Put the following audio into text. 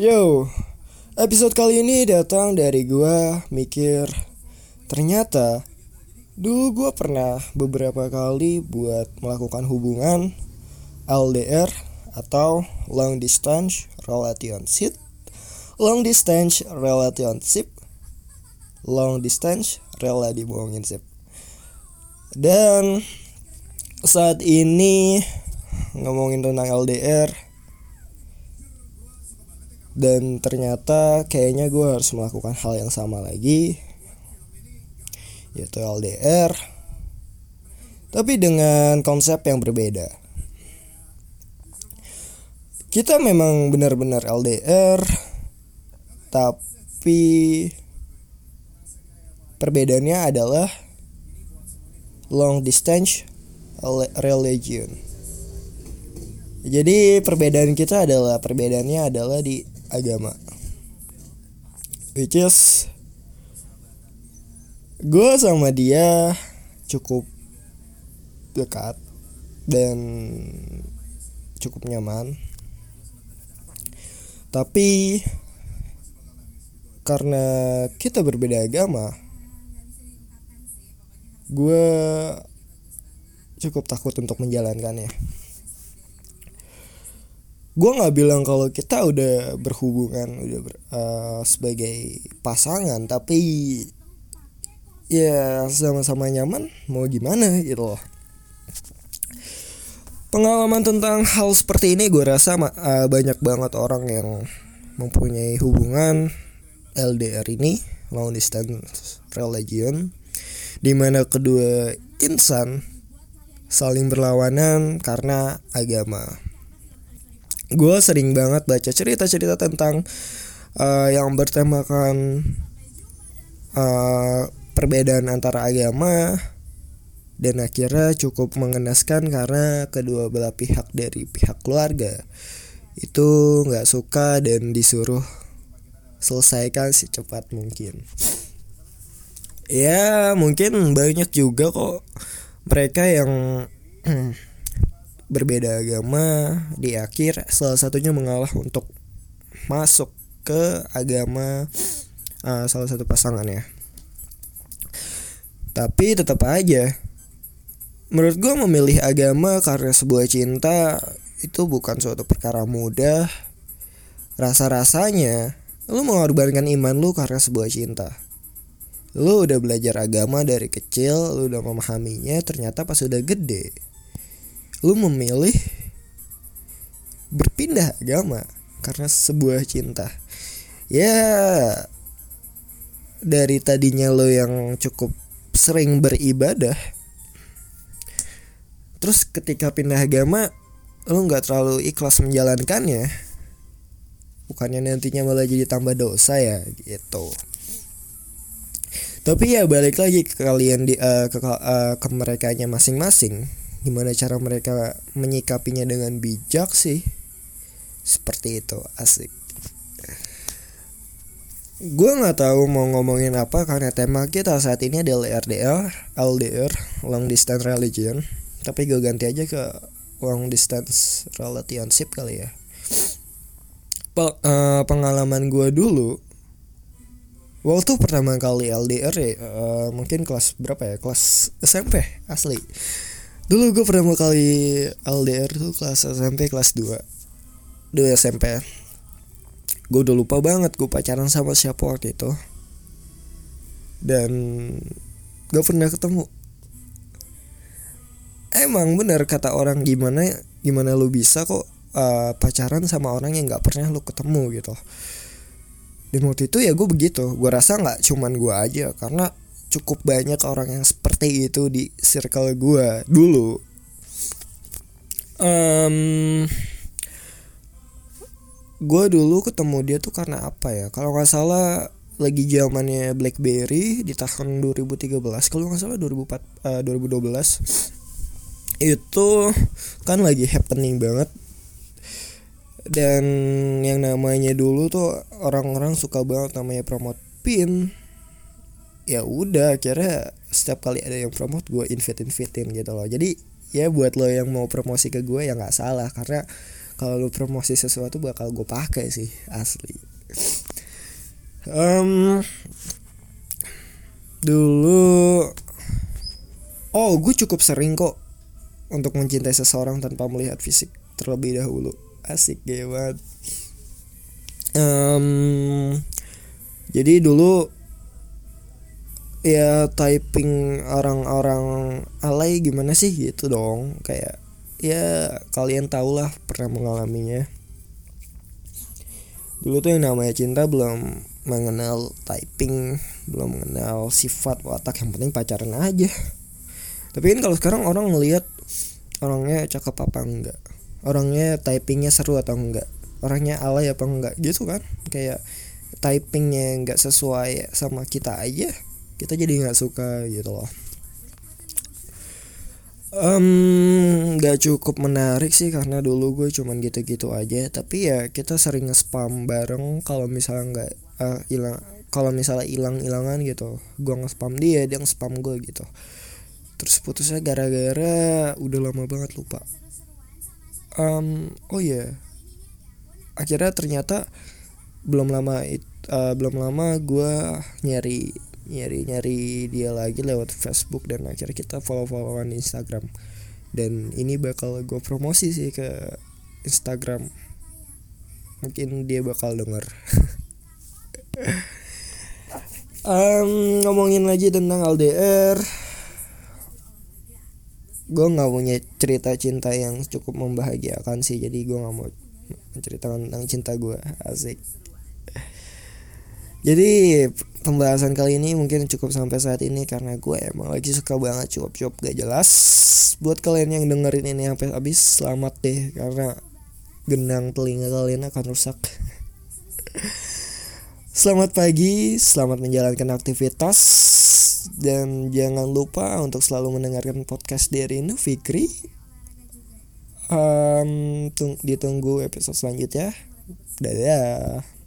Yo, episode kali ini datang dari gua mikir ternyata dulu gua pernah beberapa kali buat melakukan hubungan LDR atau long distance relationship, long distance relationship, long distance relasi bohongin sip. Dan saat ini ngomongin tentang LDR dan ternyata kayaknya gue harus melakukan hal yang sama lagi yaitu LDR tapi dengan konsep yang berbeda. Kita memang benar-benar LDR tapi perbedaannya adalah long distance religion. Jadi perbedaan kita adalah perbedaannya adalah di agama. Which is gue sama dia cukup dekat dan cukup nyaman. Tapi karena kita berbeda agama gue cukup takut untuk menjalankannya gue nggak bilang kalau kita udah berhubungan udah ber, uh, sebagai pasangan tapi ya sama-sama nyaman mau gimana gitu loh. Pengalaman tentang hal seperti ini gue rasa uh, banyak banget orang yang mempunyai hubungan LDR ini long distance religion di mana kedua insan saling berlawanan karena agama gue sering banget baca cerita-cerita tentang uh, yang bertemakan uh, perbedaan antara agama dan akhirnya cukup mengenaskan karena kedua belah pihak dari pihak keluarga itu nggak suka dan disuruh selesaikan secepat mungkin. Ya mungkin banyak juga kok mereka yang berbeda agama di akhir salah satunya mengalah untuk masuk ke agama uh, salah satu pasangannya. Tapi tetap aja menurut gue memilih agama karena sebuah cinta itu bukan suatu perkara mudah. Rasa-rasanya lu mengorbankan iman lu karena sebuah cinta. Lu udah belajar agama dari kecil lu udah memahaminya ternyata pas udah gede lu memilih berpindah agama karena sebuah cinta. Ya dari tadinya lo yang cukup sering beribadah terus ketika pindah agama lo nggak terlalu ikhlas menjalankannya. Bukannya nantinya malah jadi tambah dosa ya gitu. Tapi ya balik lagi ke kalian di uh, ke uh, ke masing-masing gimana cara mereka menyikapinya dengan bijak sih? Seperti itu asik. Gue nggak tahu mau ngomongin apa karena tema kita saat ini adalah RDR LDR long distance religion. Tapi gue ganti aja ke long distance relationship kali ya. Uh, pengalaman gue dulu waktu pertama kali LDR ya uh, mungkin kelas berapa ya? Kelas SMP asli Dulu gue pertama kali LDR tuh kelas SMP kelas 2 2 SMP Gue udah lupa banget gue pacaran sama siapa waktu itu. Dan Gak pernah ketemu. Emang bener kata orang gimana Gimana lu bisa kok uh, pacaran sama orang yang gak pernah lu ketemu? gitu. Dan waktu itu ya gue begitu. Gue rasa gak cuman gue aja Karena cukup banyak orang yang seperti itu di circle gue dulu. Um, gue dulu ketemu dia tuh karena apa ya? Kalau nggak salah lagi zamannya BlackBerry di tahun 2013 kalau nggak salah 2004 uh, 2012 itu kan lagi happening banget. Dan yang namanya dulu tuh orang-orang suka banget namanya promote pin ya udah akhirnya setiap kali ada yang promote gue invite invitein gitu loh. Jadi ya buat lo yang mau promosi ke gue ya nggak salah. Karena kalau lu promosi sesuatu bakal gue pakai sih asli. Um, dulu oh gue cukup sering kok untuk mencintai seseorang tanpa melihat fisik terlebih dahulu. Asik ya banget. Um, jadi dulu ya typing orang-orang alay gimana sih? Gitu dong. Kayak ya kalian tau lah pernah mengalaminya. Dulu tuh yang namanya cinta belum mengenal typing belum mengenal sifat watak yang penting pacaran aja. Tapi kan kalau sekarang orang ngelihat orangnya cakep apa enggak? Orangnya typingnya seru atau enggak? Orangnya alay apa enggak? Gitu kan? Kayak typingnya enggak sesuai sama kita aja kita jadi nggak suka gitu loh. Um, nggak cukup menarik sih karena dulu gue cuman gitu-gitu aja. Tapi ya kita sering nge-spam bareng kalau misalnya nggak uh, hilang kalau misalnya hilang-hilangan gitu gue nge-spam dia dia nge-spam gue gitu. Terus putusnya gara-gara udah lama banget lupa. Um, oh ya yeah. akhirnya ternyata belum lama it, uh, belum lama gue nyari nyari nyari dia lagi lewat Facebook dan akhirnya kita follow followan di Instagram. Dan ini bakal gue promosi sih ke Instagram. Mungkin dia bakal denger. Um, ngomongin lagi tentang LDR gue nggak punya cerita cinta yang cukup membahagiakan sih jadi gue nggak mau menceritakan tentang cinta gue asik jadi pembahasan kali ini mungkin cukup sampai saat ini karena gue emang lagi suka banget cuap-cuap gak jelas. Buat kalian yang dengerin ini sampai habis selamat deh karena genang telinga kalian akan rusak. selamat pagi, selamat menjalankan aktivitas dan jangan lupa untuk selalu mendengarkan podcast dari Rino Fikri. Um, tung ditunggu episode selanjutnya. Dadah.